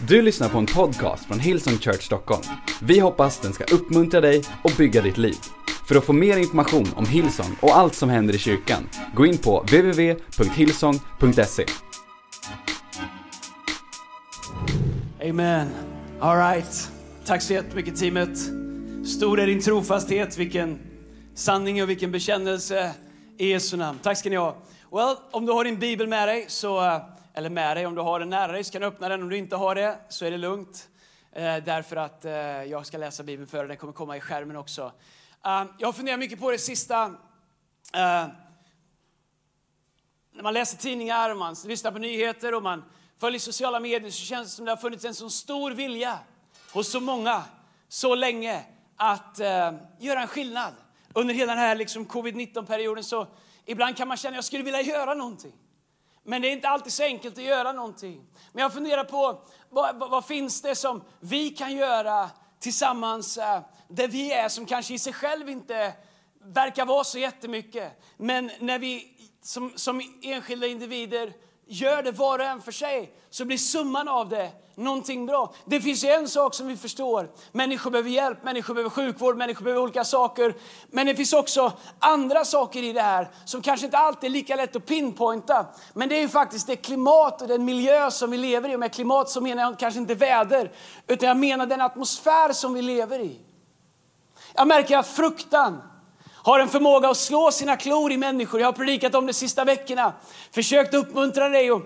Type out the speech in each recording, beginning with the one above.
Du lyssnar på en podcast från Hillsong Church Stockholm. Vi hoppas den ska uppmuntra dig och bygga ditt liv. För att få mer information om Hillsong och allt som händer i kyrkan, gå in på www.hillsong.se. Amen. All right. Tack så jättemycket teamet. Stor är din trofasthet, vilken sanning och vilken bekännelse i Jesu namn. Tack ska ni ha. Well, om du har din bibel med dig, så, eh, eller med dig, om du har den nära dig så kan du öppna den. Om du inte har det så är det lugnt. Eh, därför att eh, jag ska läsa bibeln för dig, den kommer komma i skärmen också. Uh, jag har funderat mycket på det sista. Uh, när man läser tidningar, man lyssnar på nyheter och man följer sociala medier så känns det som det har funnits en så stor vilja hos så många så länge att uh, göra en skillnad. Under hela den här liksom, covid-19-perioden så ibland kan man känna att jag skulle vilja göra någonting. Men det är inte alltid så enkelt att göra någonting. Men jag funderar på vad, vad, vad finns det som vi kan göra tillsammans eh, där vi är som kanske i sig själv inte verkar vara så jättemycket. Men när vi som, som enskilda individer gör det var och en för sig så blir summan av det någonting bra. Det finns ju en sak som vi förstår. Människor behöver hjälp, människor behöver sjukvård, människor behöver olika saker. Men det finns också andra saker i det här som kanske inte alltid är lika lätt att pinpointa. Men det är ju faktiskt det klimat och den miljö som vi lever i. Och med klimat så menar jag kanske inte väder, utan jag menar den atmosfär som vi lever i. Jag märker att fruktan har en förmåga att slå sina klor i människor. Jag har predikat om det de sista veckorna. Försökt uppmuntra dig att,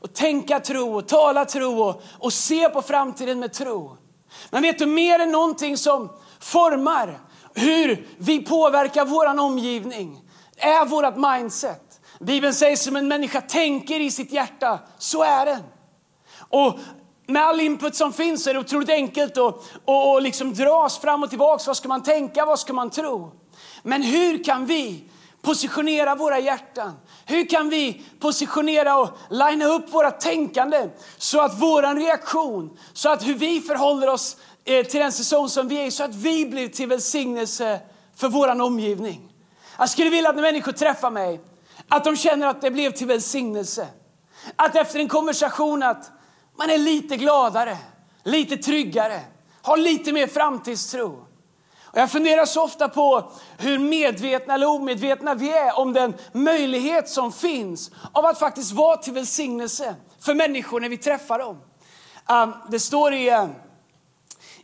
att tänka tro, och tala tro och, och se på framtiden med tro. Men vet du, mer än någonting som formar hur vi påverkar vår omgivning är vårt mindset. Bibeln säger som en människa tänker i sitt hjärta, så är den. Och med all input som finns är det otroligt enkelt att och, och liksom dras fram och tillbaka. Vad ska man tänka? Vad ska man tro? Men hur kan vi positionera våra hjärtan? Hur kan vi positionera och linea upp våra tänkande så att vår reaktion, så att hur vi förhåller oss eh, till den säsong som vi är så att vi blir till välsignelse för vår omgivning. Jag skulle vilja att när människor träffar mig, att de känner att det blev till välsignelse. Att efter en konversation att man är lite gladare, lite tryggare, har lite mer framtidstro. Och jag funderar så ofta på hur medvetna eller omedvetna vi är om den möjlighet som finns av att faktiskt vara till välsignelse för människor när vi träffar dem. Um, det står i, uh,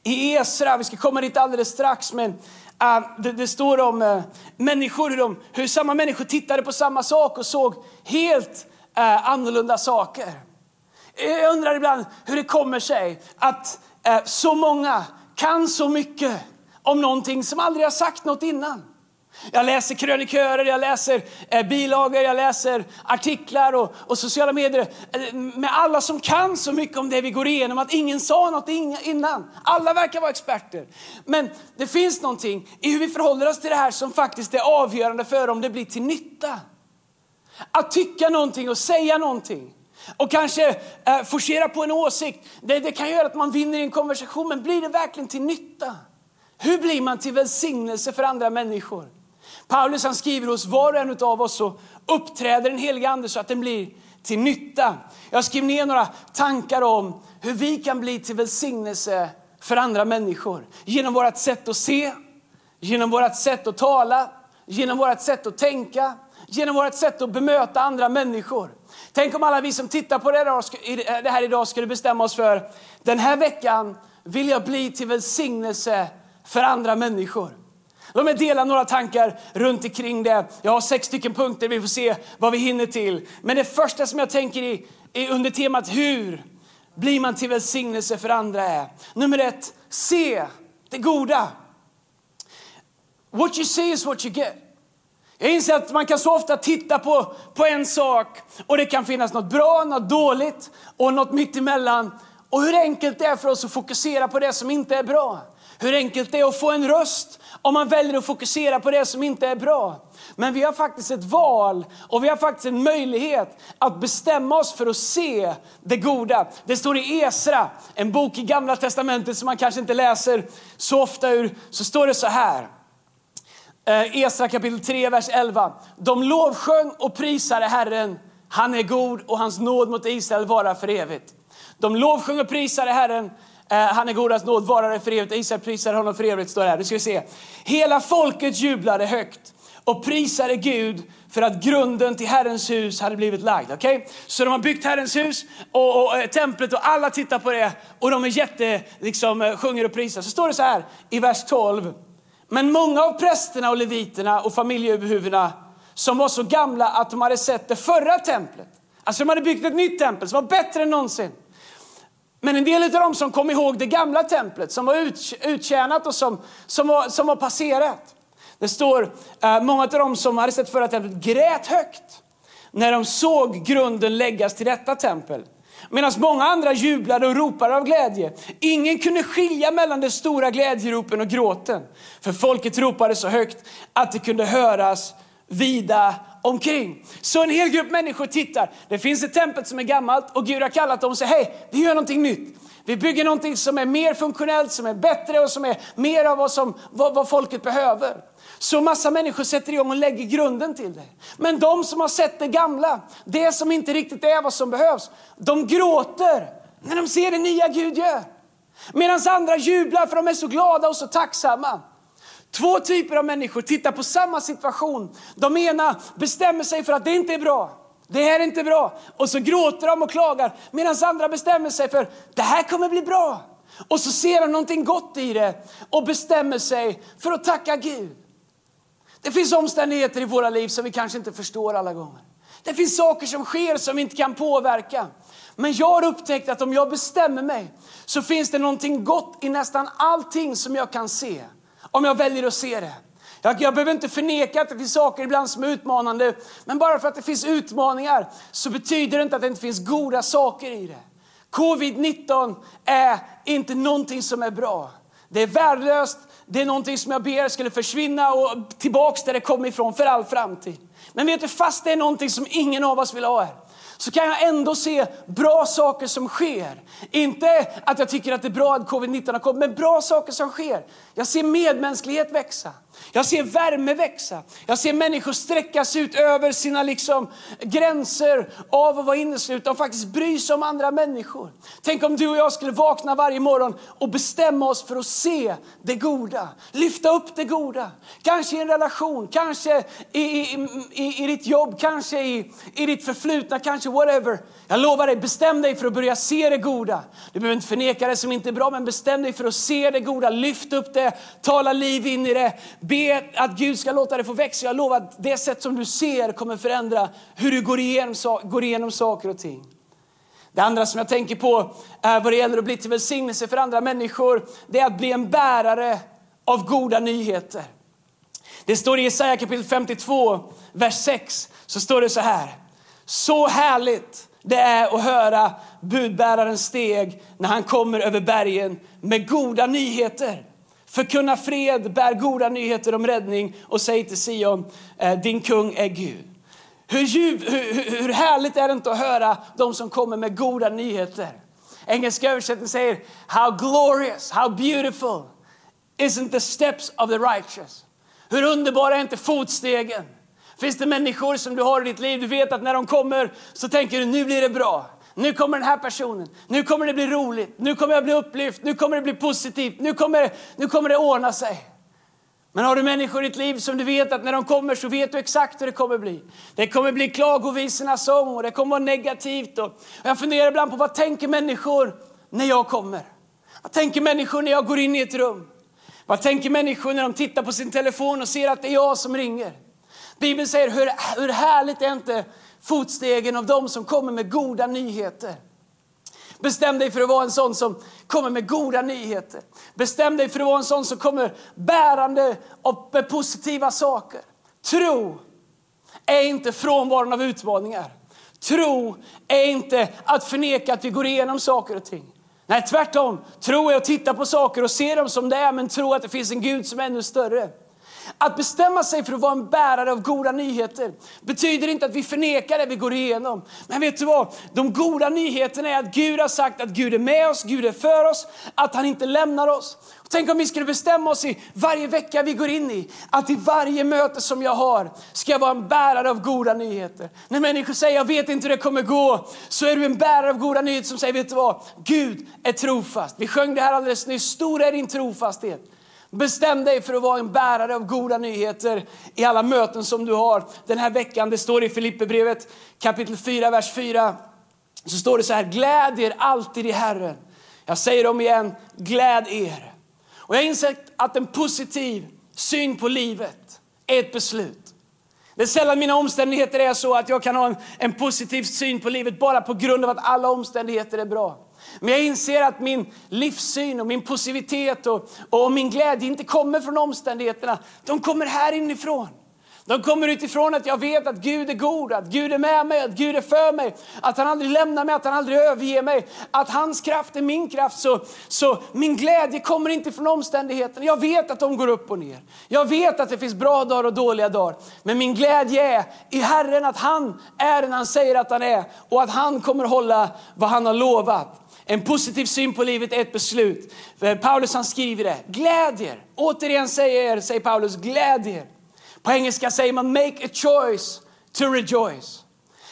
i Esra, vi ska komma dit alldeles strax, men uh, det, det, står om uh, människor, hur, de, hur samma människor tittade på samma sak och såg helt uh, annorlunda saker. Jag undrar ibland hur det kommer sig att eh, så många kan så mycket om någonting som aldrig har sagt något innan. Jag läser krönikörer, jag läser eh, bilagor, jag läser artiklar och, och, sociala medier eh, med alla som kan så mycket om det vi går igenom, att ingen sa något innan. Alla verkar vara experter. Men det finns någonting i hur vi förhåller oss till det här som faktiskt är avgörande för om det blir till nytta. Att tycka någonting och säga någonting och kanske eh, forcera på en åsikt. Det, det kan göra att man vinner i en konversation, men blir det verkligen till nytta? Hur blir man till välsignelse för andra människor? Paulus han skriver hos var och en av oss så uppträder den helige ande så att den blir till nytta. Jag skrev ner några tankar om hur vi kan bli till välsignelse för andra människor. Genom vårt sätt att se, genom vårt sätt att tala, genom vårt sätt att tänka, genom vårt sätt att bemöta andra människor. Tänk om alla vi som tittar på det här idag skulle bestämma oss för den här veckan vill jag bli till välsignelse för andra människor. Låt mig dela några tankar runt omkring det. Jag har sex stycken punkter, vi får se vad vi hinner till. Men det första som jag tänker i, är under temat hur blir man till välsignelse för andra är. Nummer ett, se det goda. What you see is what you get. Jag inser att man kan så ofta titta på, på en sak och det kan finnas något bra, något dåligt och något mittemellan. Och hur enkelt det är för oss att fokusera på det som inte är bra. Hur enkelt det är att få en röst om man väljer att fokusera på det som inte är bra. Men vi har faktiskt ett val och vi har faktiskt en möjlighet att bestämma oss för att se det goda. Det står i Esra, en bok i gamla testamentet som man kanske inte läser så ofta ur, så står det så här. Eh, Esra kapitel 3, vers 11. De lovsjöng och prisade Herren. Han är god och hans nåd mot Israel varar för evigt. De lovsjöng och prisade Herren. Eh, han är godast nåd, varare för evigt. Israel prisar honom för evigt, står det här. Nu ska vi se. Hela folket jublade högt och prisade Gud för att grunden till Herrens hus hade blivit lagd. Okay? Så de har byggt Herrens hus och, och, och eh, templet och alla tittar på det och de är jätte, liksom, eh, sjunger och prisar. Så står det så här i vers 12. Men många av prästerna och leviterna och familjeöverhuvudena som var så gamla att de hade sett det förra templet. Alltså de hade byggt ett nytt tempel som var bättre än någonsin. Men en del av dem som kom ihåg det gamla templet som var ut, uttjänat och som, som, var, som var passerat. Det står, eh, många av dem som hade sett förra templet grät högt när de såg grunden läggas till detta tempel. Medan många andra jublade och ropade av glädje. Ingen kunde skilja mellan de stora glädjeropen och gråten. För folket ropade så högt att det kunde höras vida omkring. Så en hel grupp människor tittar. Det finns ett tempel som är gammalt och Gud har kallat dem och säger hej, vi gör någonting nytt. Vi bygger någonting som är mer funktionellt, som är bättre och som är mer av vad, som, vad, vad folket behöver. Så massa människor sätter igång och lägger grunden till det. Men de som har sett det gamla, det som inte riktigt är vad som behövs, de gråter när de ser det nya Gud gör. Medan andra jublar för de är så glada och så tacksamma. Två typer av människor tittar på samma situation. De ena bestämmer sig för att det inte är bra. Det här är inte bra. Och så gråter de och klagar. Medan andra bestämmer sig för det här kommer bli bra. Och så ser de någonting gott i det och bestämmer sig för att tacka Gud. Det finns omständigheter i våra liv som vi kanske inte förstår alla gånger. Det finns saker som sker som vi inte kan påverka. Men jag har upptäckt att om jag bestämmer mig så finns det någonting gott i nästan allting som jag kan se. Om jag väljer att se det. Jag, jag behöver inte förneka att det finns saker ibland som är utmanande. Men bara för att det finns utmaningar så betyder det inte att det inte finns goda saker i det. Covid-19 är inte någonting som är bra. Det är värdelöst, det är någonting som jag ber skulle försvinna och tillbaks där det kom ifrån för all framtid. Men vet du, fast det är någonting som ingen av oss vill ha här, så kan jag ändå se bra saker som sker. Inte att jag tycker att det är bra att covid-19 har kommit, men bra saker som sker. Jag ser medmänsklighet växa. Jag ser värme växa. Jag ser människor sträckas ut över sina liksom gränser av att vara inneslutna och faktiskt bry sig om andra människor. Tänk om du och jag skulle vakna varje morgon och bestämma oss för att se det goda. Lyfta upp det goda. Kanske i en relation, kanske i, i, i, i ditt jobb, kanske i, i ditt förflutna, kanske whatever. Jag lovar dig, bestäm dig för att börja se det goda. Du behöver inte förneka det som inte är bra, men bestäm dig för att se det goda. Lyft upp det, tala liv in i det. Be att Gud ska låta det få växa. Jag lovar att det sätt som du ser kommer förändra hur du går igenom, går igenom saker och ting. Det andra som jag tänker på är vad det gäller att bli till välsignelse för andra människor, det är att bli en bärare av goda nyheter. Det står i Jesaja kapitel 52, vers 6, så står det så här. Så härligt det är att höra budbärarens steg när han kommer över bergen med goda nyheter. Förkunna fred, bär goda nyheter om räddning och säg till Sion, eh, din kung är Gud. Hur, hur, hur härligt är det inte att höra de som kommer med goda nyheter? Engelska översättningen säger How glorious, how beautiful isn't the steps of the righteous. Hur underbara är inte fotstegen? Finns det människor som du har i ditt liv, du vet att när de kommer så tänker du nu blir det bra. Nu kommer den här personen, nu kommer det bli roligt, nu kommer jag bli upplyft, nu kommer det bli positivt, nu kommer, nu kommer det ordna sig. Men har du människor i ditt liv som du vet att när de kommer så vet du exakt hur det kommer bli. Det kommer bli klagovisornas sång och det kommer vara negativt. Och jag funderar ibland på vad tänker människor när jag kommer? Vad tänker människor när jag går in i ett rum? Vad tänker människor när de tittar på sin telefon och ser att det är jag som ringer? Bibeln säger hur, hur härligt är inte fotstegen av dem som kommer med goda nyheter. Bestäm dig för att vara en sån som kommer med goda nyheter. Bestäm dig för att vara en sån som kommer bärande av positiva saker. Tro är inte frånvaron av utmaningar. Tro är inte att förneka att vi går igenom saker och ting. Nej, tvärtom. Tro är att titta på saker och se dem som det är, men tro att det finns en Gud som är ännu större. Att bestämma sig för att vara en bärare av goda nyheter betyder inte att vi förnekar det vi går igenom. Men vet du vad? De goda nyheterna är att Gud har sagt att Gud är med oss, Gud är för oss, att han inte lämnar oss. Tänk om vi skulle bestämma oss i varje vecka vi går in i, att i varje möte som jag har ska jag vara en bärare av goda nyheter. När människor säger jag vet inte hur det kommer gå, så är du en bärare av goda nyheter som säger vet du vad, Gud är trofast. Vi sjöng det här alldeles nyss, stor är din trofasthet. Bestäm dig för att vara en bärare av goda nyheter i alla möten som du har den här veckan. Det står i Filipperbrevet kapitel 4, vers 4. Så står det så här, gläd er alltid i Herren. Jag säger om igen, gläd er. Och jag har insett att en positiv syn på livet är ett beslut. Det är sällan mina omständigheter är så att jag kan ha en, en positiv syn på livet bara på grund av att alla omständigheter är bra. Men jag inser att min livssyn och min positivitet och, och min glädje inte kommer från omständigheterna. De kommer här inifrån. De kommer utifrån att jag vet att Gud är god, att Gud är med mig, att Gud är för mig, att han aldrig lämnar mig, att han aldrig överger mig, att hans kraft är min kraft. Så, så min glädje kommer inte från omständigheterna. Jag vet att de går upp och ner. Jag vet att det finns bra dagar och dåliga dagar. Men min glädje är i Herren att han är den han säger att han är och att han kommer hålla vad han har lovat. En positiv syn på livet är ett beslut. Eh, Paulus han skriver det. Glädjer. Återigen säger, säger Paulus, glädjer. På engelska säger man make a choice to rejoice.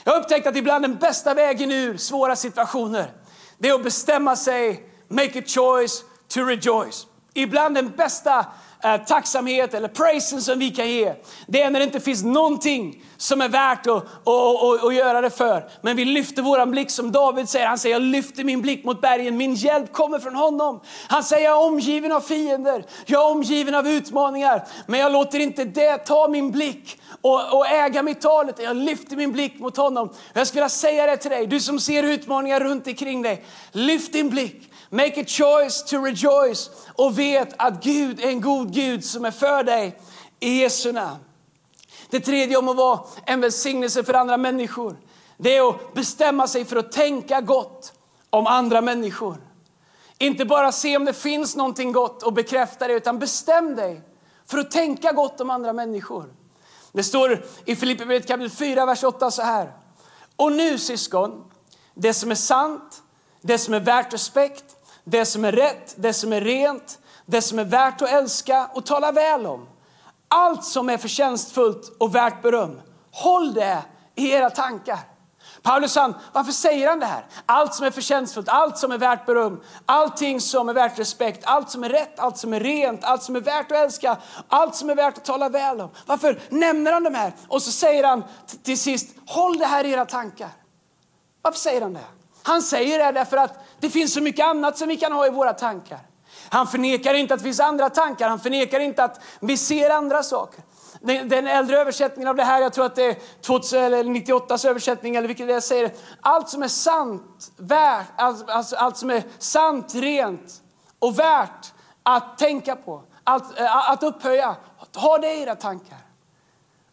Jag har upptäckt att ibland den bästa vägen ur svåra situationer, det är att bestämma sig, make a choice to rejoice. Ibland den bästa Eh, tacksamhet eller praisen som vi kan ge, det är när det inte finns någonting som är värt att, att, att, att göra det för. Men vi lyfter våran blick som David säger, han säger jag lyfter min blick mot bergen, min hjälp kommer från honom. Han säger jag är omgiven av fiender, jag är omgiven av utmaningar, men jag låter inte det ta min blick och, och äga mitt tal, jag lyfter min blick mot honom. Jag skulle vilja säga det till dig, du som ser utmaningar runt omkring dig, lyft din blick. Make a choice to rejoice och vet att Gud är en god Gud som är för dig i Jesu namn. Det tredje om att vara en välsignelse för andra människor. Det är att bestämma sig för att tänka gott om andra människor. Inte bara se om det finns någonting gott och bekräfta det, utan bestäm dig för att tänka gott om andra människor. Det står i Filipperbrevet kapitel 4, vers 8 så här. Och nu syskon, det som är sant, det som är värt respekt, det som är rätt, det som är rent, det som är värt att älska och tala väl om. Allt som är förtjänstfullt och värt beröm, håll det i era tankar. Paulus han, varför säger han det här? Allt som är förtjänstfullt, allt som är värt beröm, allting som är värt respekt, allt som är rätt, allt som är rent, allt som är värt att älska, allt som är värt att tala väl om. Varför nämner han de här? Och så säger han till sist, håll det här i era tankar. Varför säger han det? Han säger det därför att det finns så mycket annat som vi kan ha i våra tankar. Han förnekar inte att det finns andra tankar, han förnekar inte att vi ser andra saker. Den, äldre översättningen av det här, jag tror att det är 1998, översättning eller vilket det är, säger allt som är sant, värt, alltså, alltså allt som är sant, rent och värt att tänka på, allt, eh, att upphöja, ha det i era tankar.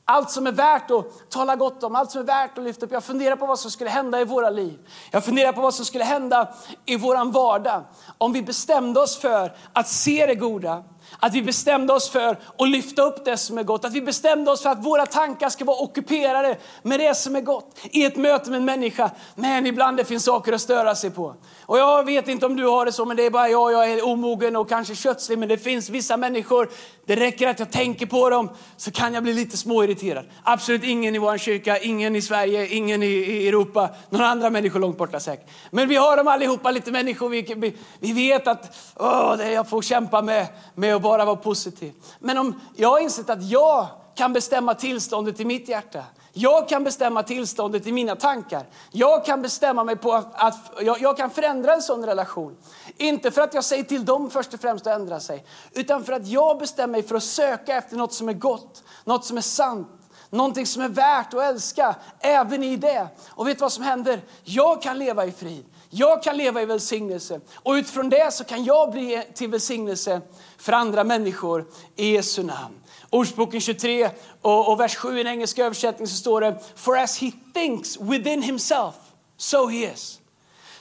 Allt som är värt att tala gott om, allt som är värt att lyfta upp. Jag funderar på vad som skulle hända i våra liv. Jag funderar på vad som skulle hända i våran vardag om vi bestämde oss för att se det goda, att vi bestämde oss för att lyfta upp det som är gott. Att vi bestämde oss för att våra tankar ska vara ockuperade med det som är gott. I ett möte med en människa. Men ibland det finns saker att störa sig på. Och jag vet inte om du har det så, men det är bara jag. Jag är omogen och kanske kötslig. Men det finns vissa människor, det räcker att jag tänker på dem så kan jag bli lite småirriterad. Absolut ingen i vår kyrka, ingen i Sverige, ingen i, i Europa. Några andra människor långt borta säkert. Men vi har dem allihopa, lite människor. Vi, vi, vi vet att åh, det jag får kämpa med, med att bara vara positiv. Men om jag har insett att jag kan bestämma tillståndet i mitt hjärta. Jag kan bestämma tillståndet i mina tankar. Jag kan bestämma mig på att, att jag, jag, kan förändra en sån relation. Inte för att jag säger till dem först och främst att ändra sig, utan för att jag bestämmer mig för att söka efter något som är gott, något som är sant, någonting som är värt att älska, även i det. Och vet du vad som händer? Jag kan leva i frid. Jag kan leva i välsignelse och utifrån det så kan jag bli till välsignelse för andra människor i Jesu namn. Ordspråken 23 och, och vers 7 i den engelska översättningen så står det For as he thinks within himself, so he is.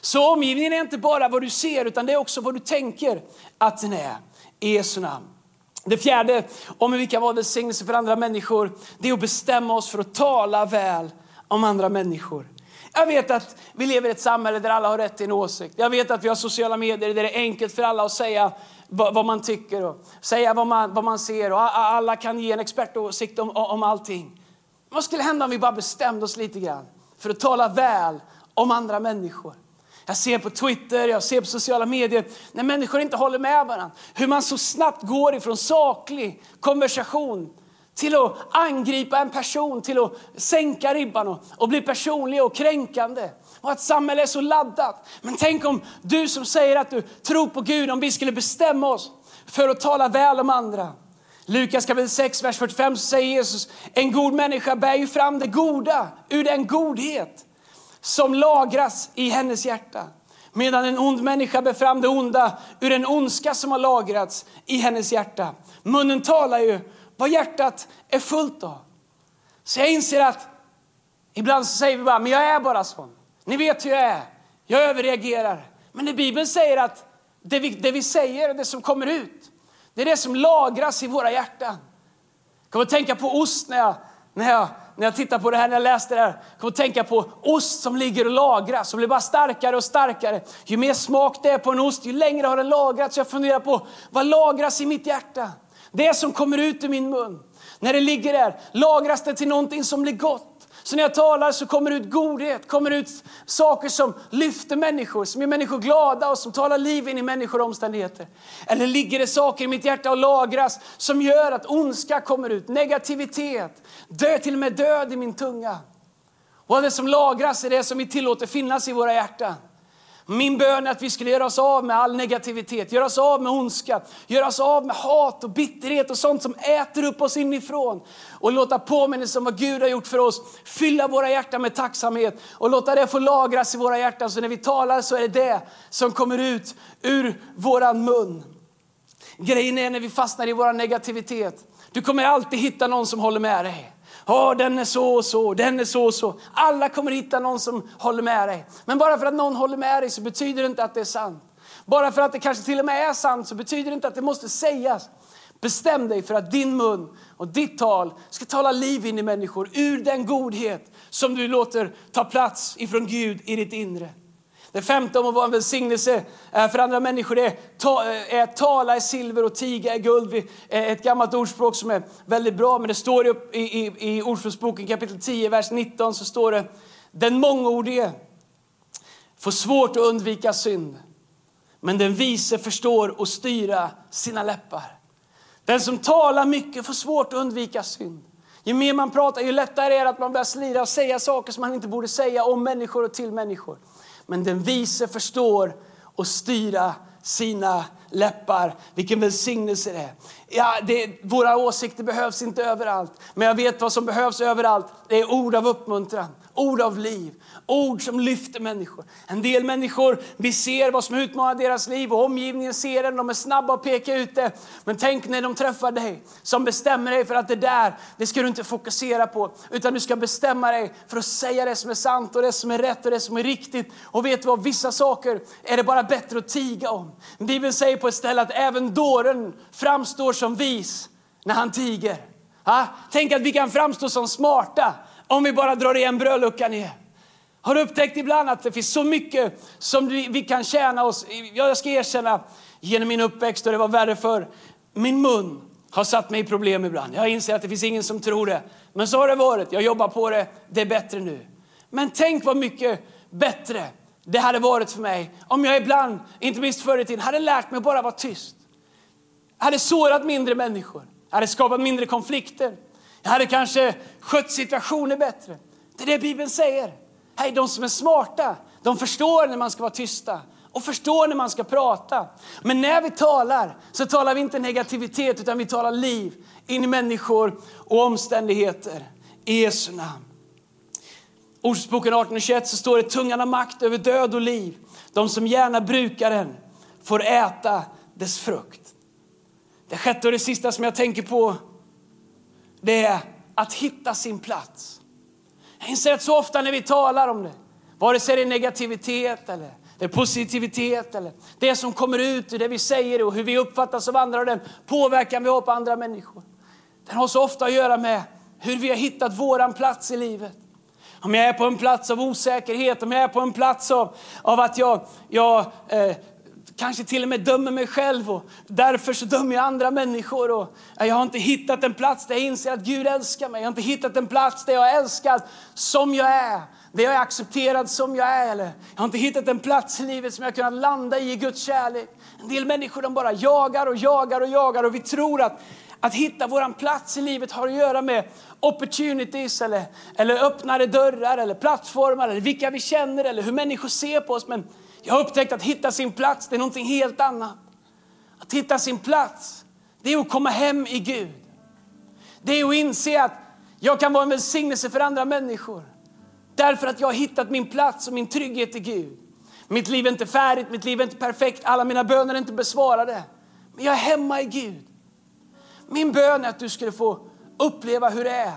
Så omgivningen är inte bara vad du ser utan det är också vad du tänker att den är i Jesu namn. Det fjärde, om vi kan vara välsignelse för andra människor, det är att bestämma oss för att tala väl om andra människor. Jag vet att vi lever i ett samhälle där alla har rätt till en åsikt. Jag vet att vi har sociala medier där det är enkelt för alla att säga vad, man tycker och säga vad man, vad man ser. Och alla kan ge en expertåsikt om, om allting. Vad skulle hända om vi bara bestämde oss lite grann för att tala väl om andra människor? Jag ser på Twitter, jag ser på sociala medier, när människor inte håller med varandra. Hur man så snabbt går ifrån saklig konversation till att angripa en person, till att sänka ribban och, och bli personlig och kränkande. Och att samhället är så laddat. Men tänk om du som säger att du tror på Gud, om vi skulle bestämma oss för att tala väl om andra. Lukas kapitel 6, vers 45 så säger Jesus, en god människa bär ju fram det goda ur den godhet som lagras i hennes hjärta. Medan en ond människa bär fram det onda ur den ondska som har lagrats i hennes hjärta. Munnen talar ju vad hjärtat är fullt av. Så jag inser att ibland så säger vi bara, men jag är bara sån. Ni vet hur jag är. Jag överreagerar. Men när Bibeln säger att det vi, det vi säger, det som kommer ut, det är det som lagras i våra hjärtan. Jag kommer att tänka på ost när jag, när jag, när jag tittar på det här, när jag läste det här. Jag kommer att tänka på ost som ligger och lagras och blir bara starkare och starkare. Ju mer smak det är på en ost, ju längre har den lagrats. Jag funderar på, vad lagras i mitt hjärta? Det som kommer ut ur min mun, när det ligger där, lagras det till någonting som blir gott. Så när jag talar så kommer det ut godhet, kommer ut saker som lyfter människor, som gör människor glada och som talar liv in i människor och omständigheter. Eller ligger det saker i mitt hjärta och lagras som gör att ondska kommer ut, negativitet, dö, till och med död i min tunga. Och det som lagras är det som vi tillåter finnas i våra hjärtan. Min bön är att vi skulle göra oss av med all negativitet, göra oss av med ondska, göra oss av med hat och bitterhet och sånt som äter upp oss inifrån. Och låta påminnelsen om vad Gud har gjort för oss fylla våra hjärtan med tacksamhet och låta det få lagras i våra hjärtan. Så när vi talar så är det det som kommer ut ur våran mun. Grejen är när vi fastnar i vår negativitet, du kommer alltid hitta någon som håller med dig. Ja, den är så och så, den är så och så. Alla kommer hitta någon som håller med dig. Men bara för att någon håller med dig så betyder det inte att det är sant. Bara för att det kanske till och med är sant så betyder det inte att det måste sägas. Bestäm dig för att din mun och ditt tal ska tala liv in i människor ur den godhet som du låter ta plats ifrån Gud i ditt inre. Det femte om att vara en välsignelse för andra människor är, eh, att tala i silver och tiga i guld. Eh, ett gammalt ordspråk som är väldigt bra, men det står i, i, i Ordspråksboken kapitel 10, vers 19, så står det Den mångordige får svårt att undvika synd, men den vise förstår att styra sina läppar. Den som talar mycket får svårt att undvika synd. Ju mer man pratar, ju lättare är det att man börjar slira och säga saker som man inte borde säga om människor och till människor. Men den vise förstår att styra sina läppar. Vilken välsignelse det är. Ja, det, våra åsikter behövs inte överallt, men jag vet vad som behövs överallt. Det är ord av uppmuntran, ord av liv, ord som lyfter människor. En del människor, vi ser vad som utmanar deras liv och omgivningen ser det, de är snabba att peka ut det. Men tänk när de träffar dig som bestämmer dig för att det där, det ska du inte fokusera på, utan du ska bestämma dig för att säga det som är sant och det som är rätt och det som är riktigt. Och vet du vad, vissa saker är det bara bättre att tiga om. Bibeln säger på ett ställe att även dåren framstår som vis när han tiger. Ha? Tänk att vi kan framstå som smarta om vi bara drar igen brödluckan igen. Har du upptäckt ibland att det finns så mycket som vi kan tjäna oss? Jag ska erkänna, genom min uppväxt, och det var värre för min mun har satt mig i problem ibland. Jag inser att det finns ingen som tror det. Men så har det varit. Jag jobbar på det. Det är bättre nu. Men tänk vad mycket bättre det hade varit för mig om jag ibland, inte minst förr i tiden, hade lärt mig bara vara tyst. Jag hade sårat mindre människor. Jag hade skapat mindre konflikter. Jag hade kanske skött situationer bättre. Det är det Bibeln säger. Hej, de som är smarta, de förstår när man ska vara tysta och förstår när man ska prata. Men när vi talar så talar vi inte negativitet utan vi talar liv in i människor och omständigheter. I Jesu namn. Ordsboken 18.21 så står det tungan har makt över död och liv. De som gärna brukar den får äta dess frukt. Det sjätte och det sista som jag tänker på det är att hitta sin plats. Jag inser att så ofta när vi talar om det, vare sig det är negativitet eller det är positivitet eller det som kommer ut ur det vi säger och hur vi uppfattas av andra och den påverkan vi har på andra människor. Den har så ofta att göra med hur vi har hittat våran plats i livet. Om jag är på en plats av osäkerhet, om jag är på en plats av, av att jag, jag eh, kanske till och med dömer mig själv och därför så dömer jag andra människor. Och jag har inte hittat en plats där jag inser att Gud älskar mig. Jag har inte hittat en plats där jag är älskad som jag är. Där jag är accepterad som jag är. Eller jag har inte hittat en plats i livet som jag kunnat landa i, i Guds kärlek. En del människor de bara jagar och jagar och jagar och vi tror att att hitta vår plats i livet har att göra med opportunities eller, eller öppnade dörrar eller plattformar eller vilka vi känner eller hur människor ser på oss. Men jag har upptäckt att hitta sin plats, det är någonting helt annat. Att hitta sin plats, det är att komma hem i Gud. Det är att inse att jag kan vara en välsignelse för andra människor. Därför att jag har hittat min plats och min trygghet i Gud. Mitt liv är inte färdigt, mitt liv är inte perfekt, alla mina böner är inte besvarade. Men jag är hemma i Gud. Min bön är att du skulle få uppleva hur det är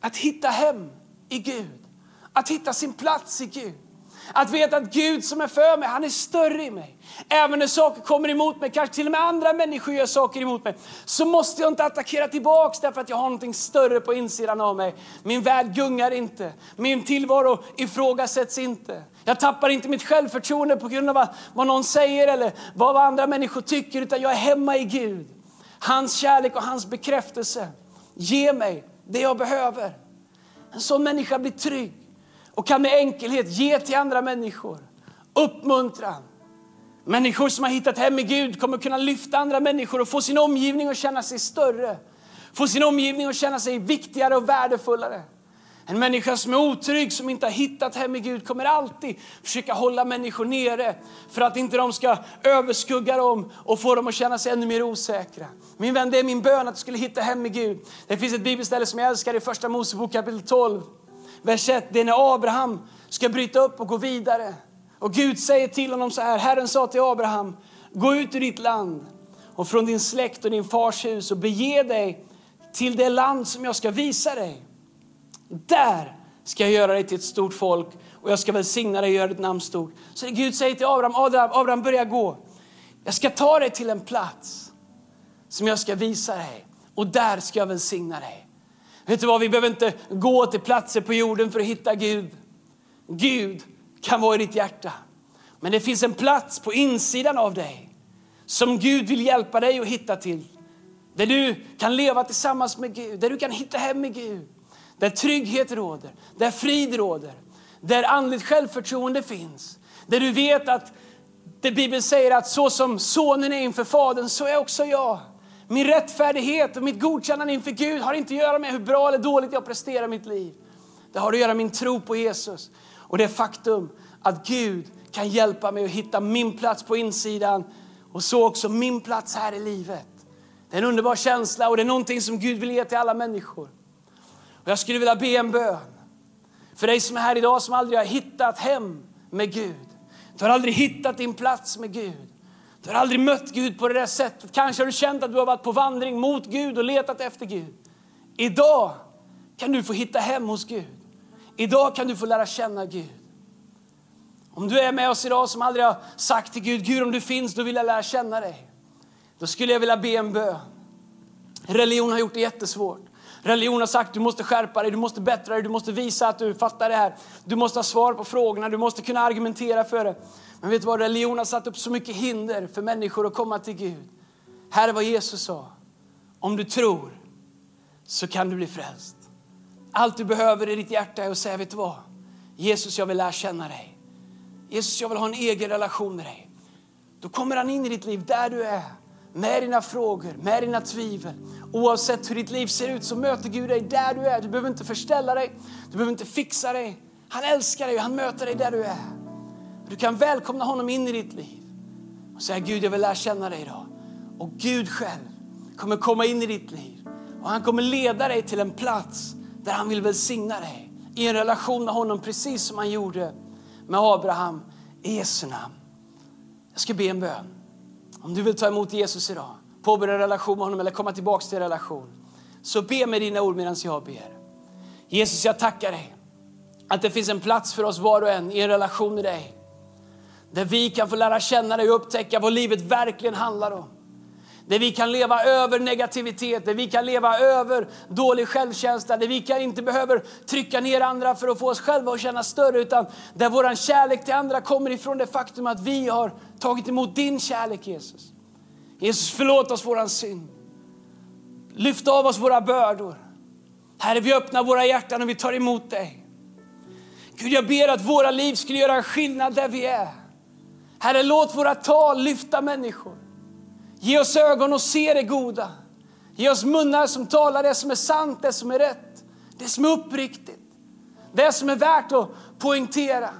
att hitta hem i Gud. Att hitta sin plats i Gud. Att veta att Gud som är för mig, han är större i mig. Även när saker kommer emot mig, kanske till och med andra människor gör saker emot mig, så måste jag inte attackera tillbaks därför att jag har någonting större på insidan av mig. Min värld gungar inte, min tillvaro ifrågasätts inte. Jag tappar inte mitt självförtroende på grund av vad någon säger eller vad andra människor tycker, utan jag är hemma i Gud. Hans kärlek och hans bekräftelse ger mig det jag behöver. En sån människa blir trygg och kan med enkelhet ge till andra människor uppmuntran. Människor som har hittat hem i Gud kommer kunna lyfta andra människor och få sin omgivning att känna sig större. Få sin omgivning att känna sig viktigare och värdefullare. En människa som är otrygg, som inte har hittat hem i Gud, kommer alltid försöka hålla människor nere för att inte de ska överskugga dem och få dem att känna sig ännu mer osäkra. Min vän, det är min bön att du skulle hitta hem i Gud. Det finns ett bibelställe som jag älskar i Första Mosebok kapitel 12, vers 1. Det är när Abraham ska bryta upp och gå vidare. Och Gud säger till honom så här, Herren sa till Abraham, gå ut ur ditt land och från din släkt och din fars hus och bege dig till det land som jag ska visa dig. Där ska jag göra dig till ett stort folk och jag ska välsigna dig och göra ditt namn stort. Så Gud säger till Abraham, Abraham, Abraham börja gå. Jag ska ta dig till en plats som jag ska visa dig och där ska jag välsigna dig. Vet du vad, vi behöver inte gå till platser på jorden för att hitta Gud. Gud kan vara i ditt hjärta. Men det finns en plats på insidan av dig som Gud vill hjälpa dig att hitta till. Där du kan leva tillsammans med Gud, där du kan hitta hem med Gud. Där trygghet råder, där frid råder, där andligt självförtroende finns. Där du vet att det Bibeln säger att så som sonen är inför fadern så är också jag. Min rättfärdighet och mitt godkännande inför Gud har inte att göra med hur bra eller dåligt jag presterar mitt liv. Det har att göra med min tro på Jesus och det faktum att Gud kan hjälpa mig att hitta min plats på insidan och så också min plats här i livet. Det är en underbar känsla och det är någonting som Gud vill ge till alla människor. Och jag skulle vilja be en bön för dig som är här idag som aldrig har hittat hem med Gud. Du har aldrig hittat din plats med Gud. Du har aldrig mött Gud på det där sättet. Kanske har du känt att du har varit på vandring mot Gud och letat efter Gud. Idag kan du få hitta hem hos Gud. Idag kan du få lära känna Gud. Om du är med oss idag som aldrig har sagt till Gud, Gud om du finns, då vill jag lära känna dig. Då skulle jag vilja be en bön. Religion har gjort det jättesvårt. Religion har sagt du måste skärpa dig, du måste bättra dig, du måste visa att du fattar det här. Du måste ha svar på frågorna, du måste kunna argumentera för det. Men vet du vad, religion har satt upp så mycket hinder för människor att komma till Gud. Här är vad Jesus sa. Om du tror så kan du bli frälst. Allt du behöver i ditt hjärta är att säga, vet du vad? Jesus, jag vill lära känna dig. Jesus, jag vill ha en egen relation med dig. Då kommer han in i ditt liv där du är med dina frågor, med dina tvivel. Oavsett hur ditt liv ser ut så möter Gud dig där du är. Du behöver inte förställa dig, du behöver inte fixa dig. Han älskar dig och han möter dig där du är. Du kan välkomna honom in i ditt liv och säga Gud jag vill lära känna dig idag. Och Gud själv kommer komma in i ditt liv och han kommer leda dig till en plats där han vill välsigna dig i en relation med honom precis som han gjorde med Abraham i Jesu namn. Jag ska be en bön. Om du vill ta emot Jesus idag, påbörja en relation med honom eller komma tillbaka till en relation. Så be med dina ord medan jag ber. Jesus, jag tackar dig att det finns en plats för oss var och en i en relation med dig. Där vi kan få lära känna dig och upptäcka vad livet verkligen handlar om. Där vi kan leva över negativitet, där vi kan leva över dålig självkänsla, där vi kan inte behöver trycka ner andra för att få oss själva att känna större, utan där vår kärlek till andra kommer ifrån det faktum att vi har tagit emot din kärlek Jesus. Jesus förlåt oss våran synd. Lyft av oss våra bördor. Herre, vi öppnar våra hjärtan och vi tar emot dig. Gud, jag ber att våra liv skulle göra en skillnad där vi är. Herre, låt våra tal lyfta människor. Ge oss ögon och se det goda. Ge oss munnar som talar det som är sant, det som är rätt, det som är uppriktigt, det som är värt att poängtera.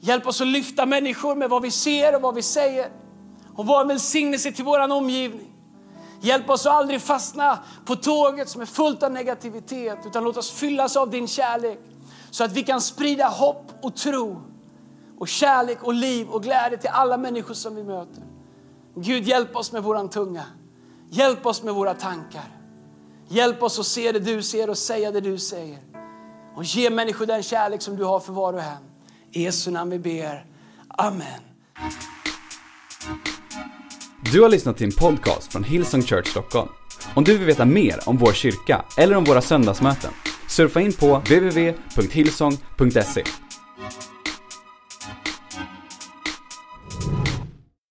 Hjälp oss att lyfta människor med vad vi ser och vad vi säger och vara en välsignelse till vår omgivning. Hjälp oss att aldrig fastna på tåget som är fullt av negativitet utan låt oss fyllas av din kärlek så att vi kan sprida hopp och tro och kärlek och liv och glädje till alla människor som vi möter. Gud, hjälp oss med våran tunga. Hjälp oss med våra tankar. Hjälp oss att se det du ser och säga det du säger. Och ge människor den kärlek som du har för var och en. I Jesu namn vi ber. Amen. Du har lyssnat till en podcast från Hillsong Church Stockholm. Om du vill veta mer om vår kyrka eller om våra söndagsmöten, surfa in på www.hillsong.se.